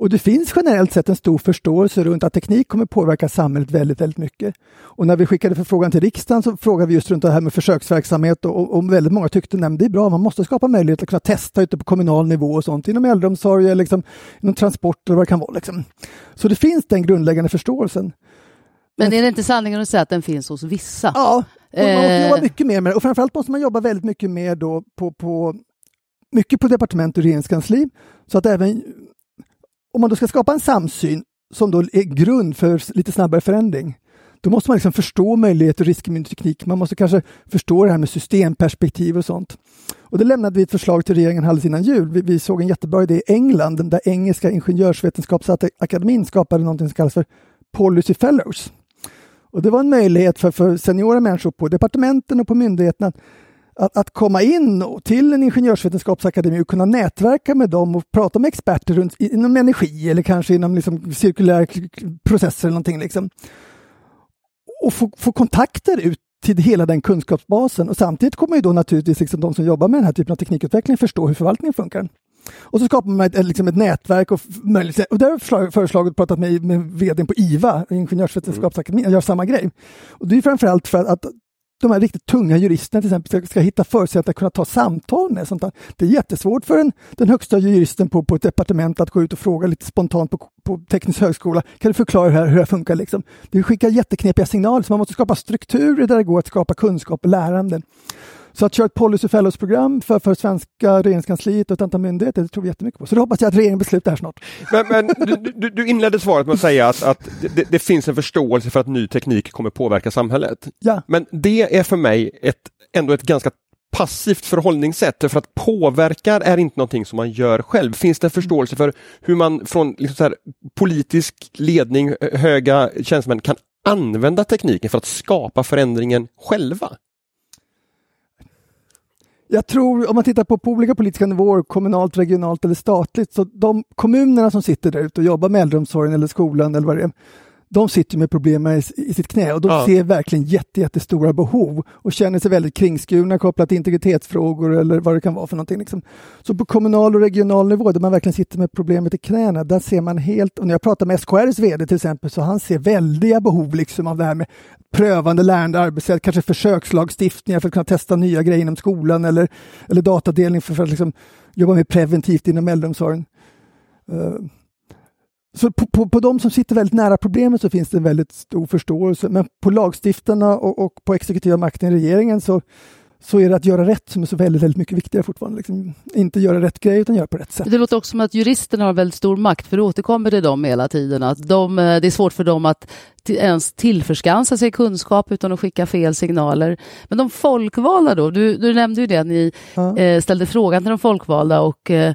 S3: Och det finns generellt sett en stor förståelse runt att teknik kommer påverka samhället väldigt, väldigt mycket. Och när vi skickade förfrågan till riksdagen så frågade vi just runt det här med försöksverksamhet och, och väldigt många tyckte att det är bra, man måste skapa möjlighet att kunna testa ute på kommunal nivå och sånt inom äldreomsorg eller liksom, inom transport eller vad det kan vara. Liksom. Så det finns den grundläggande förståelsen.
S2: Men är det inte sanningen att säga att den finns hos vissa?
S3: Ja, och man måste jobba eh. mycket mer med det och framförallt måste man jobba väldigt mycket mer då på, på mycket på departement och regeringskansli så att även om man då ska skapa en samsyn som då är grund för lite snabbare förändring, då måste man liksom förstå möjligheter och risker med teknik. Man måste kanske förstå det här med systemperspektiv och sånt. Och det lämnade vi ett förslag till regeringen alldeles innan jul. Vi, vi såg en jättebra idé i England där Engelska ingenjörsvetenskapsakademin skapade något som kallas för Policy Fellows. Och det var en möjlighet för, för seniora människor på departementen och på myndigheterna att, att komma in till en ingenjörsvetenskapsakademi och kunna nätverka med dem och prata med experter runt, inom energi eller kanske inom liksom cirkulära processer eller någonting. Liksom. Och få, få kontakter ut till hela den kunskapsbasen och samtidigt kommer ju då naturligtvis liksom de som jobbar med den här typen av teknikutveckling förstå hur förvaltningen funkar. Och så skapar man ett, liksom ett nätverk och möjlighet. Och där har föreslaget pratat med, med vdn på IVA, Ingenjörsvetenskapsakademin, Jag gör samma grej. Och det är framförallt för att, att de här riktigt tunga juristerna till exempel ska, ska hitta förutsättningar att kunna ta samtal med. Sånt där. Det är jättesvårt för en, den högsta juristen på, på ett departement att gå ut och fråga lite spontant på, på teknisk högskola. Kan du förklara hur, hur det funkar? Liksom? Det skickar jätteknepiga signaler så man måste skapa strukturer där det går att skapa kunskap och lärande. Så att köra ett policy fellows-program för, för svenska regeringskansliet och ett antal myndigheter, det tror vi jättemycket på. Så det hoppas jag att regeringen beslutar här snart.
S1: Men, men du, du, du, inledde svaret med att säga att, att det, det, finns en förståelse för att ny teknik kommer påverka samhället.
S3: Ja.
S1: Men det är för mig ett, ändå ett ganska passivt förhållningssätt för att påverka är inte någonting som man gör själv. Finns det en förståelse för hur man från liksom här, politisk ledning, höga tjänstemän kan använda tekniken för att skapa förändringen själva?
S3: Jag tror, om man tittar på, på olika politiska nivåer, kommunalt, regionalt eller statligt, så de kommunerna som sitter där ute och jobbar med äldreomsorgen eller skolan eller vad det är, de sitter med problem i, i sitt knä och de ja. ser verkligen jätte, jättestora behov och känner sig väldigt kringskurna kopplat till integritetsfrågor eller vad det kan vara för någonting. Liksom. Så på kommunal och regional nivå där man verkligen sitter med problemet i knäna, där ser man helt, och när jag pratar med SKRs VD till exempel, så han ser väldiga behov liksom av det här med prövande lärande arbetssätt, kanske försökslagstiftningar för att kunna testa nya grejer inom skolan eller, eller datadelning för, för att liksom jobba mer preventivt inom äldreomsorgen. Uh, så på, på, på de som sitter väldigt nära problemet så finns det en väldigt stor förståelse. Men på lagstiftarna och, och på exekutiva makten i regeringen så, så är det att göra rätt som är så väldigt, väldigt mycket viktigare fortfarande. Liksom, inte göra rätt grej utan göra på rätt sätt.
S2: Det låter också som att juristerna har väldigt stor makt, för det återkommer till dem hela tiden. Att de, eh, det är svårt för dem att ens tillförskansa sig kunskap utan att skicka fel signaler. Men de folkvalda då, du, du nämnde ju det, ni ja. eh, ställde frågan till de folkvalda och eh,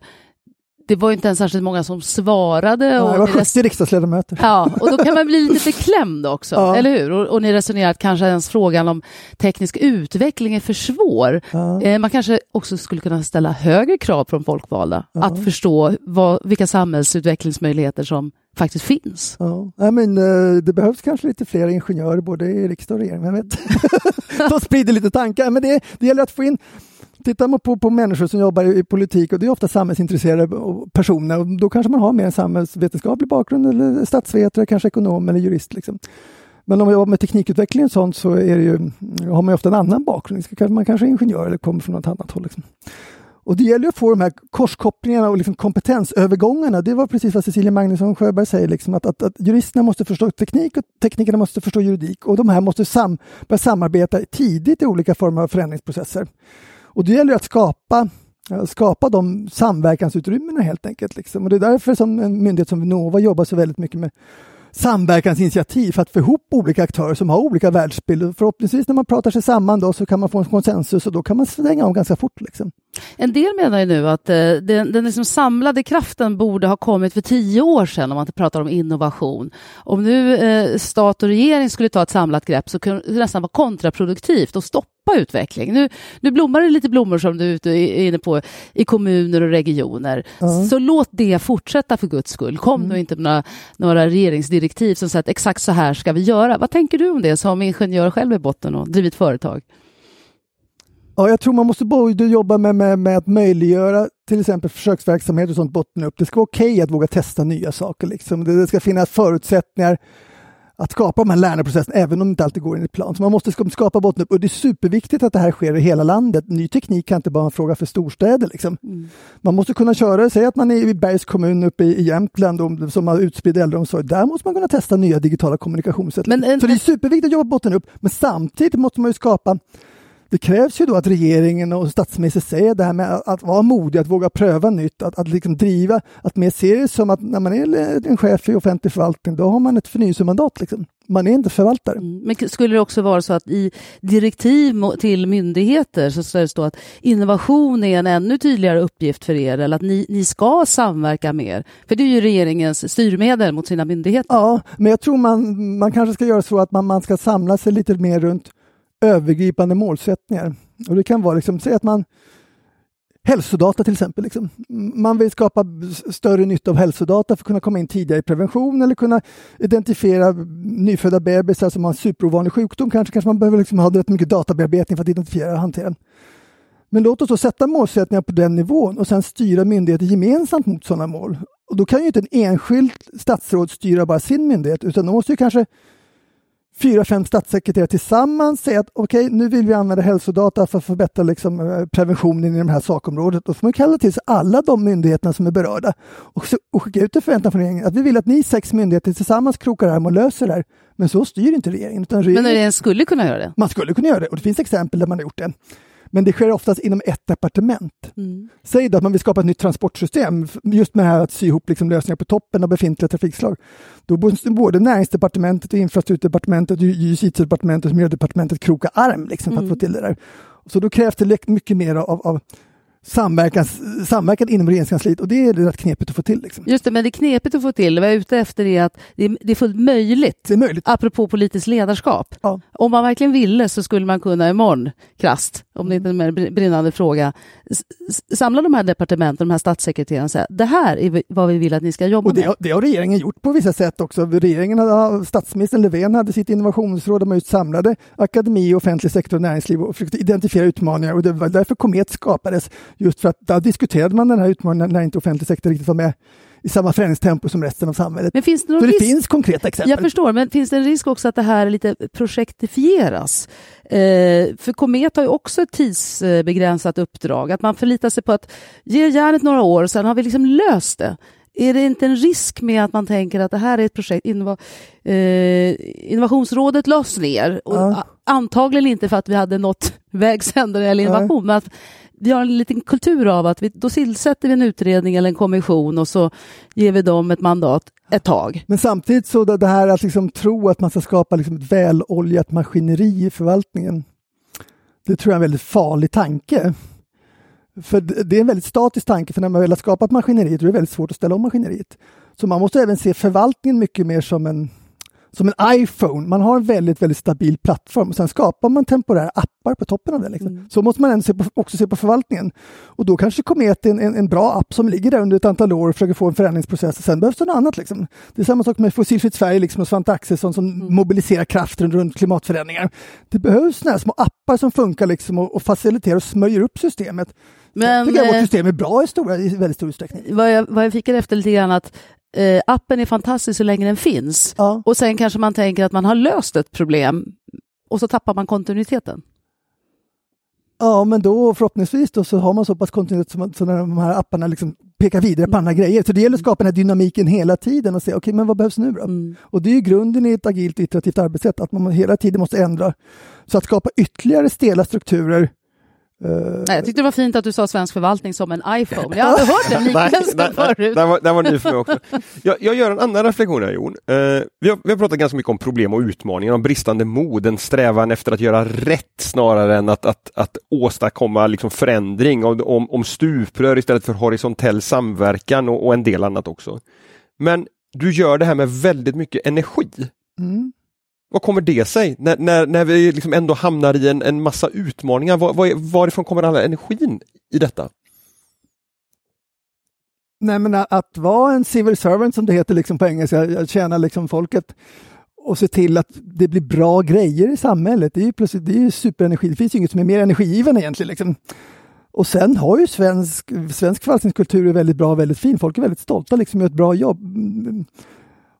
S2: det var inte ens särskilt många som svarade.
S3: Ja, det var 70 riksdagsledamöter.
S2: Ja, och då kan man bli lite [LAUGHS] beklämd också, ja. eller hur? Och, och ni resonerar att kanske ens frågan om teknisk utveckling är för svår. Ja. Eh, man kanske också skulle kunna ställa högre krav på de folkvalda, ja. att förstå vad, vilka samhällsutvecklingsmöjligheter som faktiskt finns.
S3: Ja. I men, uh, det behövs kanske lite fler ingenjörer både i riksdag och regering, jag vet. [LAUGHS] De sprider lite tankar, men det, det gäller att få in Tittar man på, på människor som jobbar i, i politik och det är ofta samhällsintresserade personer och då kanske man har mer en samhällsvetenskaplig bakgrund eller statsvetare, kanske ekonom eller jurist. Liksom. Men om man jobbar med teknikutveckling och sånt så är ju, har man ofta en annan bakgrund. Man kanske är ingenjör eller kommer från något annat håll. Liksom. Och det gäller att få de här korskopplingarna och liksom kompetensövergångarna. Det var precis vad Cecilia Magnusson Sjöberg säger, liksom, att, att, att, juristerna måste förstå teknik och teknikerna måste förstå juridik och de här måste sam, börja samarbeta tidigt i olika former av förändringsprocesser. Och det gäller att skapa skapa de samverkansutrymmena helt enkelt. Liksom. Och det är därför som en myndighet som Vinnova jobbar så väldigt mycket med samverkansinitiativ för att få ihop olika aktörer som har olika världsbilder. Förhoppningsvis när man pratar sig samman då så kan man få en konsensus och då kan man svänga om ganska fort. Liksom.
S2: En del menar ju nu att eh, den, den liksom samlade kraften borde ha kommit för tio år sedan om man inte pratar om innovation. Om nu eh, stat och regering skulle ta ett samlat grepp så kunde det nästan vara kontraproduktivt och stoppa utveckling. Nu, nu blommar det lite blommor som du är inne på i kommuner och regioner. Mm. Så låt det fortsätta för guds skull. Kom mm. nu inte med några, några regeringsdirektiv som säger att exakt så här ska vi göra. Vad tänker du om det som ingenjör själv i botten och drivit företag?
S3: Ja, jag tror man måste både jobba med, med, med att möjliggöra till exempel försöksverksamhet och sånt botten upp. Det ska vara okej okay att våga testa nya saker. Liksom. Det, det, ska finnas förutsättningar att skapa de här lärandeprocesserna, även om det inte alltid går enligt plan. Så man måste skapa botten upp och det är superviktigt att det här sker i hela landet. Ny teknik kan inte bara vara en fråga för storstäder. Liksom. Mm. Man måste kunna köra, säg att man är i Bergs kommun uppe i Jämtland som har utspridd äldreomsorg. Där måste man kunna testa nya digitala kommunikationssätt. Men, så det är superviktigt att jobba botten upp, men samtidigt måste man ju skapa det krävs ju då att regeringen och statsministern säger det här med att, att vara modig, att våga pröva nytt, att, att liksom driva, att mer se det som att när man är en chef i offentlig förvaltning, då har man ett förnyelsemandat. Liksom. Man är inte förvaltare. Mm.
S2: Men skulle det också vara så att i direktiv till myndigheter så ska det stå att innovation är en ännu tydligare uppgift för er, eller att ni, ni ska samverka mer? För det är ju regeringens styrmedel mot sina myndigheter.
S3: Ja, men jag tror man, man kanske ska göra så att man, man ska samla sig lite mer runt övergripande målsättningar. Och det kan vara, liksom, säg att man Hälsodata till exempel. Liksom. Man vill skapa större nytta av hälsodata för att kunna komma in tidigare i prevention eller kunna identifiera nyfödda bebisar som har en superovanlig sjukdom. Kanske, kanske man behöver liksom ha rätt mycket databearbetning för att identifiera och hantera. Men låt oss då sätta målsättningar på den nivån och sen styra myndigheter gemensamt mot sådana mål. Och då kan ju inte en enskild statsråd styra bara sin myndighet utan då måste ju kanske fyra, fem statssekreterare tillsammans säga att okej, okay, nu vill vi använda hälsodata för att förbättra liksom, eh, preventionen i det här sakområdet. Då får man kalla till sig alla de myndigheterna som är berörda och, så, och skicka ut en förväntan från regeringen att vi vill att ni sex myndigheter tillsammans krokar arm och löser det här. Men så styr inte regeringen. Utan regeringen
S2: Men regeringen skulle kunna göra det?
S3: Man skulle kunna göra det och det finns exempel där man har gjort det. Men det sker oftast inom ett departement. Mm. Säg då att man vill skapa ett nytt transportsystem, just med att sy ihop liksom lösningar på toppen av befintliga trafikslag. Då måste både näringsdepartementet, och infrastrukturdepartementet, justitiedepartementet och miljödepartementet kroka arm liksom, för att mm. få till det där. Så då krävs det mycket mer av, av samverkan, samverkan inom regeringskansliet och det är rätt knepigt att få till. Liksom.
S2: Just det, men det är knepigt att få till. Vad jag är ute efter är att det är, det är fullt möjligt,
S3: det är möjligt,
S2: apropå politiskt ledarskap.
S3: Ja.
S2: Om man verkligen ville så skulle man kunna imorgon, krasst, om det inte är en brinnande fråga, samla de här departementen, de här statssekreterarna och säga det här är vad vi vill att ni ska jobba
S3: och det,
S2: med.
S3: Det har regeringen gjort på vissa sätt också. Regeringen, statsministern Löfven hade sitt innovationsråd, de samlade akademi, offentlig sektor och näringsliv och försökte identifiera utmaningar och det var därför Komet skapades Just för att där diskuterade man den här utmaningen när inte offentlig sektor riktigt var med i samma förändringstempo som resten av samhället.
S2: Men finns det någon
S3: Så
S2: risk...
S3: det finns konkreta exempel.
S2: Jag förstår, men finns det en risk också att det här lite projektifieras? Eh, för Komet har ju också ett tidsbegränsat uppdrag, att man förlitar sig på att ge järnet några år, och sen har vi liksom löst det. Är det inte en risk med att man tänker att det här är ett projekt, innova, eh, innovationsrådet lades ner, och ja. antagligen inte för att vi hade nått [LAUGHS] vägs ände eller innovation, ja. men att vi har en liten kultur av att vi, då tillsätter vi en utredning eller en kommission och så ger vi dem ett mandat ett tag.
S3: Men samtidigt så det här att liksom tro att man ska skapa liksom ett väloljat maskineri i förvaltningen. Det tror jag är en väldigt farlig tanke. För det är en väldigt statisk tanke, för när man väl har skapat maskineriet, då är det väldigt svårt att ställa om maskineriet. Så man måste även se förvaltningen mycket mer som en som en iPhone. Man har en väldigt, väldigt stabil plattform och sen skapar man temporära appar på toppen av det. Liksom. Mm. Så måste man se på, också se på förvaltningen. Och då kanske Komet är en, en, en, bra app som ligger där under ett antal år och försöker få en förändringsprocess. Sen behövs det något annat. Liksom. Det är samma sak med Fossilfritt Sverige liksom, och Svante Axelsson som mm. mobiliserar kraften runt klimatförändringar. Det behövs såna små appar som funkar liksom, och, och faciliterar och smörjer upp systemet. Men, jag tycker jag vårt eh, system är bra i, stora, i väldigt stor utsträckning.
S2: Vad jag, vad jag fick efter lite grann att eh, appen är fantastisk så länge den finns. Ja. Och sen kanske man tänker att man har löst ett problem och så tappar man kontinuiteten.
S3: Ja, men då förhoppningsvis då, så har man så pass kontinuitet så, så när de här apparna liksom pekar vidare på andra grejer. Så det gäller att skapa den här dynamiken hela tiden och se okej, okay, men vad behövs nu då? Mm. Och det är ju grunden i ett agilt iterativt arbetssätt, att man hela tiden måste ändra. Så att skapa ytterligare stela strukturer
S2: Uh, nej, jag tyckte det var fint att du sa svensk förvaltning som en iPhone. Jag har aldrig hört den [LAUGHS] liknelsen förut.
S1: Den var, den var ny för mig också. Jag, jag gör en annan reflektion här Jon. Uh, vi, har, vi har pratat ganska mycket om problem och utmaningar, om bristande mod, en strävan efter att göra rätt snarare än att, att, att åstadkomma liksom förändring, om, om stuprör istället för horisontell samverkan och, och en del annat också. Men du gör det här med väldigt mycket energi. Mm. Vad kommer det sig? När, när, när vi liksom ändå hamnar i en, en massa utmaningar, var, var, varifrån kommer all energin i detta?
S3: Nej men att vara en civil servant som det heter liksom på engelska, att tjäna liksom folket och se till att det blir bra grejer i samhället. Det är ju, plötsligt, det är ju superenergi. Det finns ju inget som är mer energigivande egentligen. Liksom. Och sen har ju svensk, svensk förvaltningskultur är väldigt bra och väldigt fin. Folk är väldigt stolta liksom, gör ett bra jobb.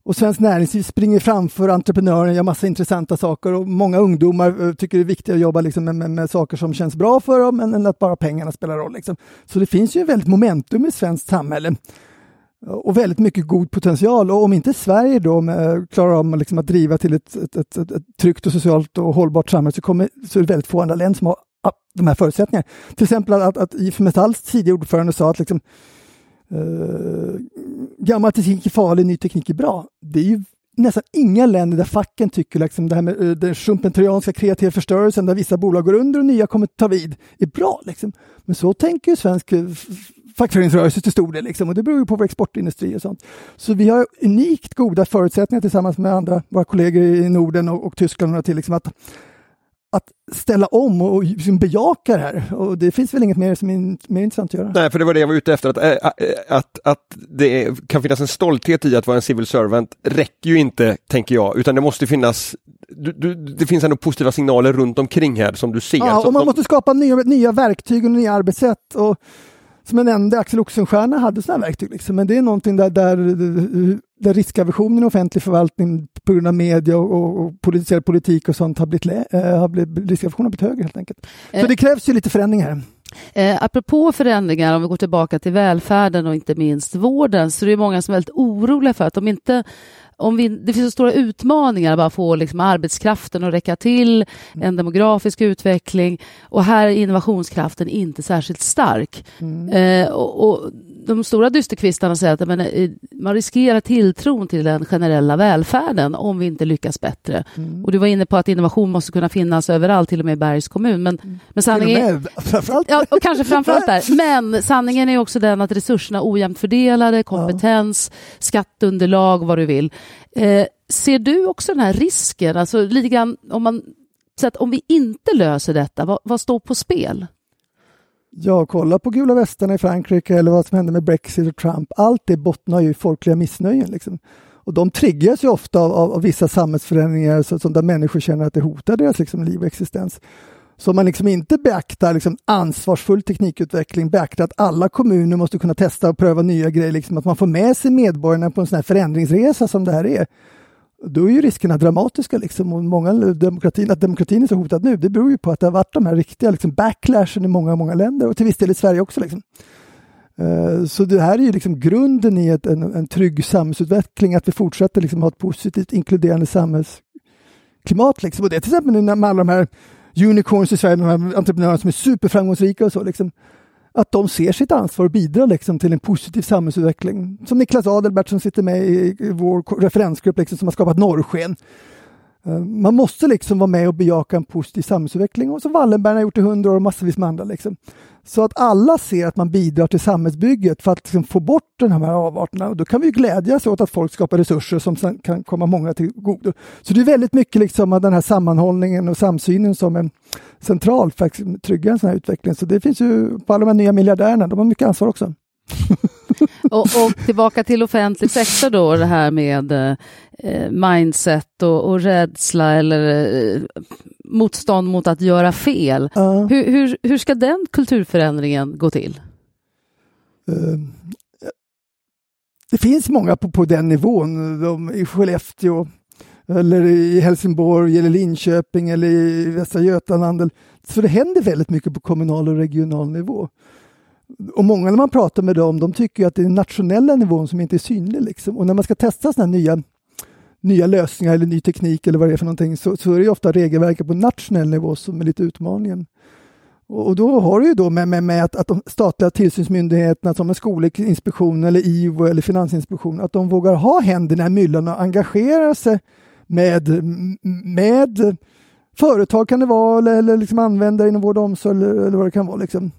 S3: Och Svenskt Näringsliv springer framför entreprenören, gör massa intressanta saker och många ungdomar eh, tycker det är viktigt att jobba liksom med, med, med, saker som känns bra för dem än, än att bara pengarna spelar roll. Liksom. Så det finns ju väldigt momentum i svenskt samhälle och väldigt mycket god potential. Och om inte Sverige då med, klarar av liksom att driva till ett, ett, ett, ett, tryggt och socialt och hållbart samhälle så, kommer, så är det väldigt få andra länder som har de här förutsättningarna. Till exempel att, att IF Metalls tidigare ordförande sa att liksom, Uh, gammal teknik är farlig, ny teknik är bra. Det är ju nästan inga länder där facken tycker liksom det här med uh, den schumpeterianska kreativa förstörelsen där vissa bolag går under och nya kommer ta vid är bra. Liksom. Men så tänker ju svensk eh, fackföreningsrörelse till stor del liksom, och det beror ju på vår exportindustri och sånt. Så vi har unikt goda förutsättningar tillsammans med andra, våra kollegor i Norden och, och Tyskland och till liksom att att ställa om och liksom bejaka det här. Och det finns väl inget mer som är mer intressant att göra.
S1: Nej, för det var det jag var ute efter, att, äh, att, att det kan finnas en stolthet i att vara en civil servant räcker ju inte, tänker jag, utan det måste finnas du, du, det finns ändå positiva signaler runt omkring här som du ser.
S3: Ja, och man måste skapa nya, nya verktyg och nya arbetssätt. Och som jag nämnde, Axel Oxenstierna hade sådana verktyg. Liksom. Men det är någonting där, där, där riskaversionen i offentlig förvaltning på grund av media och, och, och politiserad politik och sånt har blivit, äh, har blivit, riskaversionen har blivit högre helt enkelt. Så eh, det krävs ju lite förändringar.
S2: Eh, apropå förändringar, om vi går tillbaka till välfärden och inte minst vården, så är det många som är väldigt oroliga för att de inte om vi, det finns så stora utmaningar att bara få liksom arbetskraften att räcka till, en demografisk utveckling och här är innovationskraften inte särskilt stark. Mm. Eh, och, och, de stora dysterkvistarna säger att men, eh, man riskerar tilltron till den generella välfärden om vi inte lyckas bättre. Mm. Och du var inne på att innovation måste kunna finnas överallt, till och med i Bergs kommun. Men, mm. men sanningen, [LAUGHS] ja, och kanske framförallt där. [LAUGHS] Men sanningen är också den att resurserna är ojämnt fördelade, kompetens, ja. skatteunderlag, vad du vill. Eh, ser du också den här risken, alltså lite grann om man så att om vi inte löser detta, vad, vad står på spel?
S3: Ja, kolla på gula västarna i Frankrike eller vad som hände med Brexit och Trump. Allt det bottnar ju i folkliga missnöjen. Liksom. Och de triggas ju ofta av, av, av vissa samhällsförändringar så, som där människor känner att det hotar deras liksom, liv och existens. Så om man liksom inte beaktar liksom, ansvarsfull teknikutveckling, beaktar att alla kommuner måste kunna testa och pröva nya grejer, liksom, att man får med sig medborgarna på en sån här förändringsresa som det här är, då är ju riskerna dramatiska. Liksom. Och många, demokratin, att demokratin är så hotad nu, det beror ju på att det har varit de här riktiga liksom, backlashen i många, många länder och till viss del i Sverige också. Liksom. Uh, så det här är ju liksom grunden i ett, en, en trygg samhällsutveckling, att vi fortsätter liksom ha ett positivt inkluderande samhällsklimat. Liksom. Och det är till exempel nu med alla de här unicorns i Sverige, de här entreprenörerna som är superframgångsrika och så. Liksom att de ser sitt ansvar och bidrar liksom till en positiv samhällsutveckling. Som Niklas Adelbert som sitter med i, vår referensgrupp liksom, som har skapat Norrsken. Eh, man måste liksom vara med och bejaka en positiv samhällsutveckling och som Wallenberg har gjort i hundra år och massvis med andra. Liksom. Så att alla ser att man bidrar till samhällsbygget för att liksom få bort de här avarterna. Och då kan vi glädjas åt att folk skapar resurser som sen kan komma många till godo. Så det är väldigt mycket liksom av den här sammanhållningen och samsynen som en centralt för att trygga en sån här utveckling. Så det finns ju på alla de här nya miljardärerna, de har mycket ansvar också. [LAUGHS]
S2: och, och, tillbaka till offentlig sektor då, det här med eh, mindset och, och rädsla eller eh, motstånd mot att göra fel. Uh. Hur, hur, hur, ska den kulturförändringen gå till? Uh,
S3: det finns många på, på den nivån, de, i Skellefteå eller i Helsingborg eller Linköping eller i Västra Götaland. Så det händer väldigt mycket på kommunal och regional nivå. Och många när man pratar med dem, de tycker att det är den nationella nivån som inte är synlig. Liksom. Och när man ska testa sådana nya, nya lösningar eller ny teknik eller vad det är för någonting så, så är det ofta regelverket på nationell nivå som är lite utmaningen. Och då har du ju då med, med, med att, att de statliga tillsynsmyndigheterna som Skolinspektionen eller IVO eller Finansinspektionen, att de vågar ha händerna i myllan och engagera sig med, med företag kan det vara eller, eller liksom användare inom vård och omsorg eller, eller vad det kan vara. Liksom.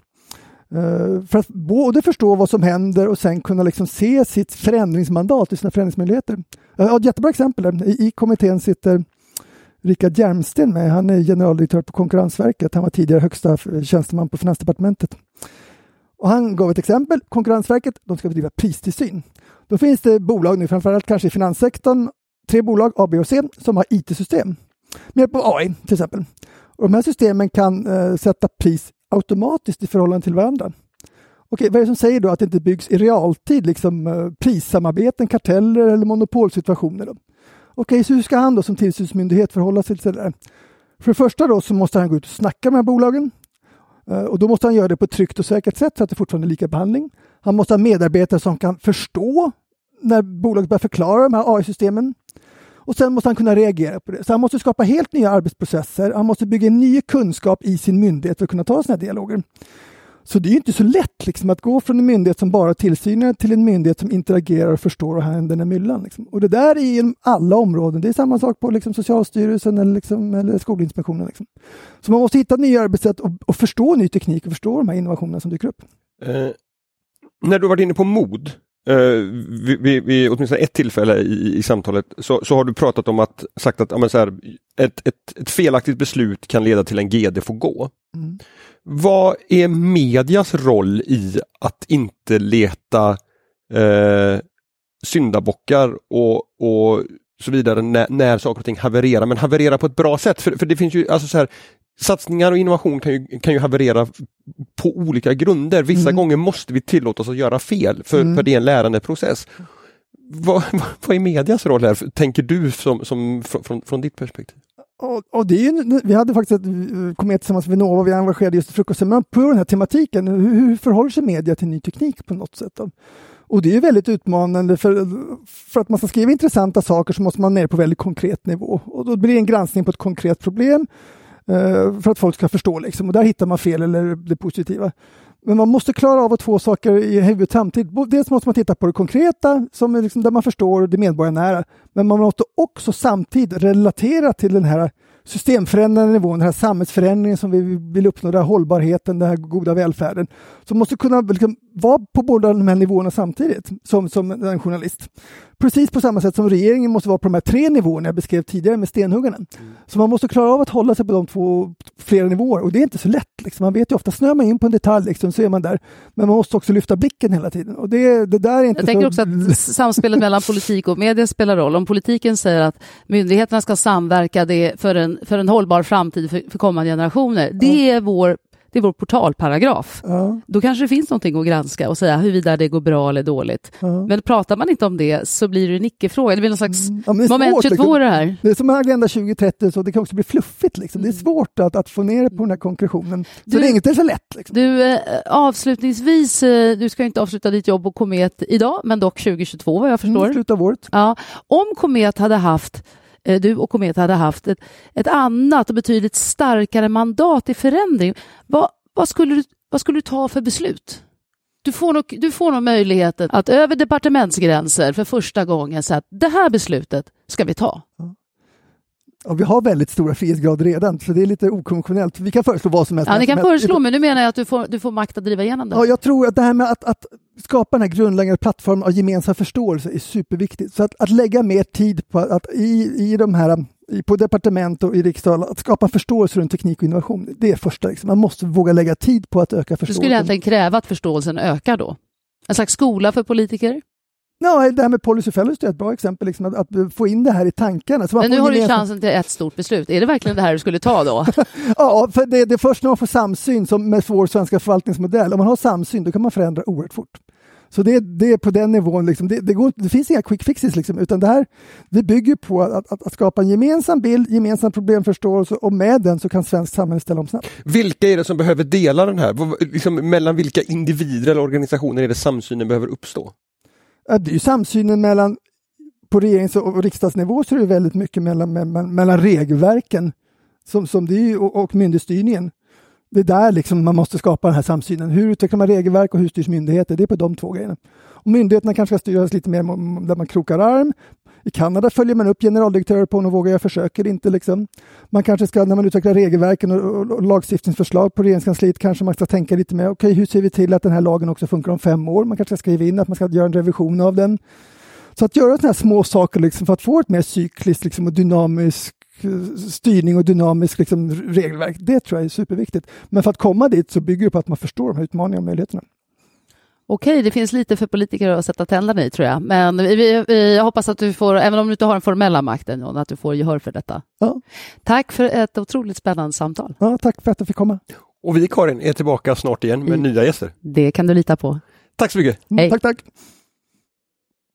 S3: Uh, för att både förstå vad som händer och sen kunna liksom se sitt förändringsmandat och sina förändringsmöjligheter. Jag har ett jättebra exempel. Där. I, I kommittén sitter Rickard Hjelmsten med. Han är generaldirektör på Konkurrensverket. Han var tidigare högsta tjänsteman på Finansdepartementet. Och han gav ett exempel. Konkurrensverket de ska bedriva pristillsyn. Då finns det bolag, nu framförallt kanske i finanssektorn, tre bolag, A, B och C, som har IT-system med hjälp av AI till exempel. Och de här systemen kan eh, sätta pris automatiskt i förhållande till varandra. Okej, vad är det som säger då att det inte byggs i realtid, liksom eh, prissamarbeten, karteller eller monopolsituationer? Då? Okej, så hur ska han då som tillsynsmyndighet förhålla sig till det där? För det första då så måste han gå ut och snacka med de här bolagen eh, och då måste han göra det på ett tryggt och säkert sätt så att det fortfarande är lika behandling. Han måste ha medarbetare som kan förstå när bolaget börjar förklara de här AI-systemen. Och sen måste han kunna reagera på det. Så han måste skapa helt nya arbetsprocesser. Han måste bygga ny kunskap i sin myndighet för att kunna ta sådana här dialoger. Så det är inte så lätt liksom, att gå från en myndighet som bara tillsynar till en myndighet som interagerar och förstår och händer den myllan. Liksom. Och det där är inom alla områden. Det är samma sak på liksom, Socialstyrelsen eller, liksom, eller Skolinspektionen. Liksom. Så man måste hitta nya arbetssätt och, och, förstå ny teknik och förstå de här innovationerna som dyker upp.
S1: Eh, när du varit inne på mod, Uh, vid, vid, vid åtminstone ett tillfälle i, i samtalet så, så, har du pratat om att sagt att ja, så här, ett, ett, ett, felaktigt beslut kan leda till en GD får gå. Mm. Vad är medias roll i att inte leta uh, syndabockar och, och så vidare när, när saker och ting havererar, men haverera på ett bra sätt. För, för det finns ju, alltså så här, satsningar och innovation kan ju, kan ju haverera på olika grunder. Vissa mm. gånger måste vi tillåta oss att göra fel för, mm. för det är en lärandeprocess. [LAUGHS] Vad, vad är medias roll här, tänker du som, som, från, från ditt perspektiv?
S3: Och, och, det är, vi hade faktiskt kommit tillsammans med Vinnova, vi engagerade just i frukostseminariet på den här tematiken. Hur, hur förhåller sig media till ny teknik på något sätt? Då? Och det är väldigt utmanande för, för att man ska skriva intressanta saker så måste man ner på väldigt konkret nivå. Och då blir det en granskning på ett konkret problem Eh, för att folk ska förstå. Liksom. Och där hittar man fel eller det positiva. Men man måste klara av att två saker i huvudet samtidigt. Dels måste man titta på det konkreta, som är liksom där man förstår det medborgarnära. Men man måste också samtidigt relatera till den här systemförändrande nivån, den här samhällsförändringen som vi vill uppnå, den här hållbarheten, den här goda välfärden. Så man måste kunna liksom vara på båda de här nivåerna samtidigt som, som en journalist. Precis på samma sätt som regeringen måste vara på de här tre nivåerna jag beskrev tidigare med stenhuggarna. Mm. Så man måste klara av att hålla sig på de två flera nivåer och det är inte så lätt. Liksom. Man vet ju ofta, snör man in på en detalj liksom, så är man där. Men man måste också lyfta blicken hela tiden. Och det, det där är inte
S2: jag tänker också att samspelet mellan politik och media spelar roll. Om politiken säger att myndigheterna ska samverka det för, en, för en hållbar framtid för, för kommande generationer. Det är vår det är vår portalparagraf. Ja. Då kanske det finns någonting att granska och säga huruvida det går bra eller dåligt. Ja. Men pratar man inte om det så blir det en icke-fråga. Det blir någon slags mm. ja, moment 22 liksom. det här.
S3: Det är som Agenda 2030, så det kan också bli fluffigt. Liksom. Det är mm. svårt att, att få ner det på den här konkretionen. Så du, det är inte så lätt. Liksom.
S2: Du, eh, avslutningsvis, eh, du ska inte avsluta ditt jobb på Komet idag, men dock 2022 vad jag förstår. Mm,
S3: slutet av året.
S2: Ja. Om Komet hade haft Eh, du och Komet hade haft ett, ett annat och betydligt starkare mandat i förändring, vad, vad, skulle, du, vad skulle du ta för beslut? Du får, nog, du får nog möjligheten att över departementsgränser för första gången säga att det här beslutet ska vi ta.
S3: Och vi har väldigt stora frihetsgrader redan, så det är lite okonventionellt. Vi kan föreslå vad som helst.
S2: Ja, ni kan föreslå, men nu menar jag att du får, du får makt att driva igenom det.
S3: Ja, jag tror att det här med att, att skapa den här grundläggande plattformen av gemensam förståelse är superviktigt. Så att, att lägga mer tid på att i, i de här på departement och i riksdagen att skapa förståelse runt teknik och innovation. Det är första. Liksom. Man måste våga lägga tid på att öka förståelsen.
S2: Du skulle egentligen kräva att förståelsen ökar då? En slags skola för politiker?
S3: Ja, det här med policy fellows är ett bra exempel, liksom, att, att, få in det här i tankarna.
S2: Men nu har du chansen till ett stort beslut. Är det verkligen det här du skulle ta då? [LAUGHS]
S3: ja, för det, det är först när man får samsyn som med vår svenska förvaltningsmodell. Om man har samsyn, då kan man förändra oerhört fort. Så det, det är på den nivån, liksom, det, det, går, det finns inga quick fixes, liksom, utan det här det bygger på att, att, att, skapa en gemensam bild, gemensam problemförståelse och med den så kan svensk samhälle ställa om snabbt.
S1: Vilka är det som behöver dela den här? Liksom, mellan vilka individer eller organisationer är det samsynen behöver uppstå?
S3: Det är ju samsynen mellan, på regerings och riksdagsnivå så är det väldigt mycket mellan, mellan, mellan regelverken som, som det är, och, och myndighetsstyrningen det är där liksom man måste skapa den här samsynen. Hur utvecklar man regelverk och hur styrs myndigheter? Det är på de två grejerna. Och myndigheterna kanske ska styras lite mer där man krokar arm. I Kanada följer man upp generaldirektörer på och vågar jag försöker inte. Liksom. Man kanske ska, när man utvecklar regelverken och, och, och lagstiftningsförslag på regeringskansliet, kanske man ska tänka lite mer, okej, okay, hur ser vi till att den här lagen också funkar om fem år? Man kanske ska skriva in att man ska göra en revision av den. Så att göra sådana här små saker liksom, för att få ett mer cykliskt liksom, och dynamiskt eh, styrning och dynamisk liksom, regelverk. Det tror jag är superviktigt. Men för att komma dit så bygger det på att man förstår de här utmaningarna och möjligheterna.
S2: Okej, det finns lite för politiker att sätta tänderna i tror jag. Men vi, vi, jag hoppas att du får, även om du inte har den formella makten, att du får gehör för detta.
S3: Ja.
S2: Tack för ett otroligt spännande samtal.
S3: Ja, tack för att jag fick komma.
S1: Och vi Karin är tillbaka snart igen med mm. nya gäster.
S2: Det kan du lita på.
S1: Tack så mycket.
S2: Hej.
S3: Tack, tack.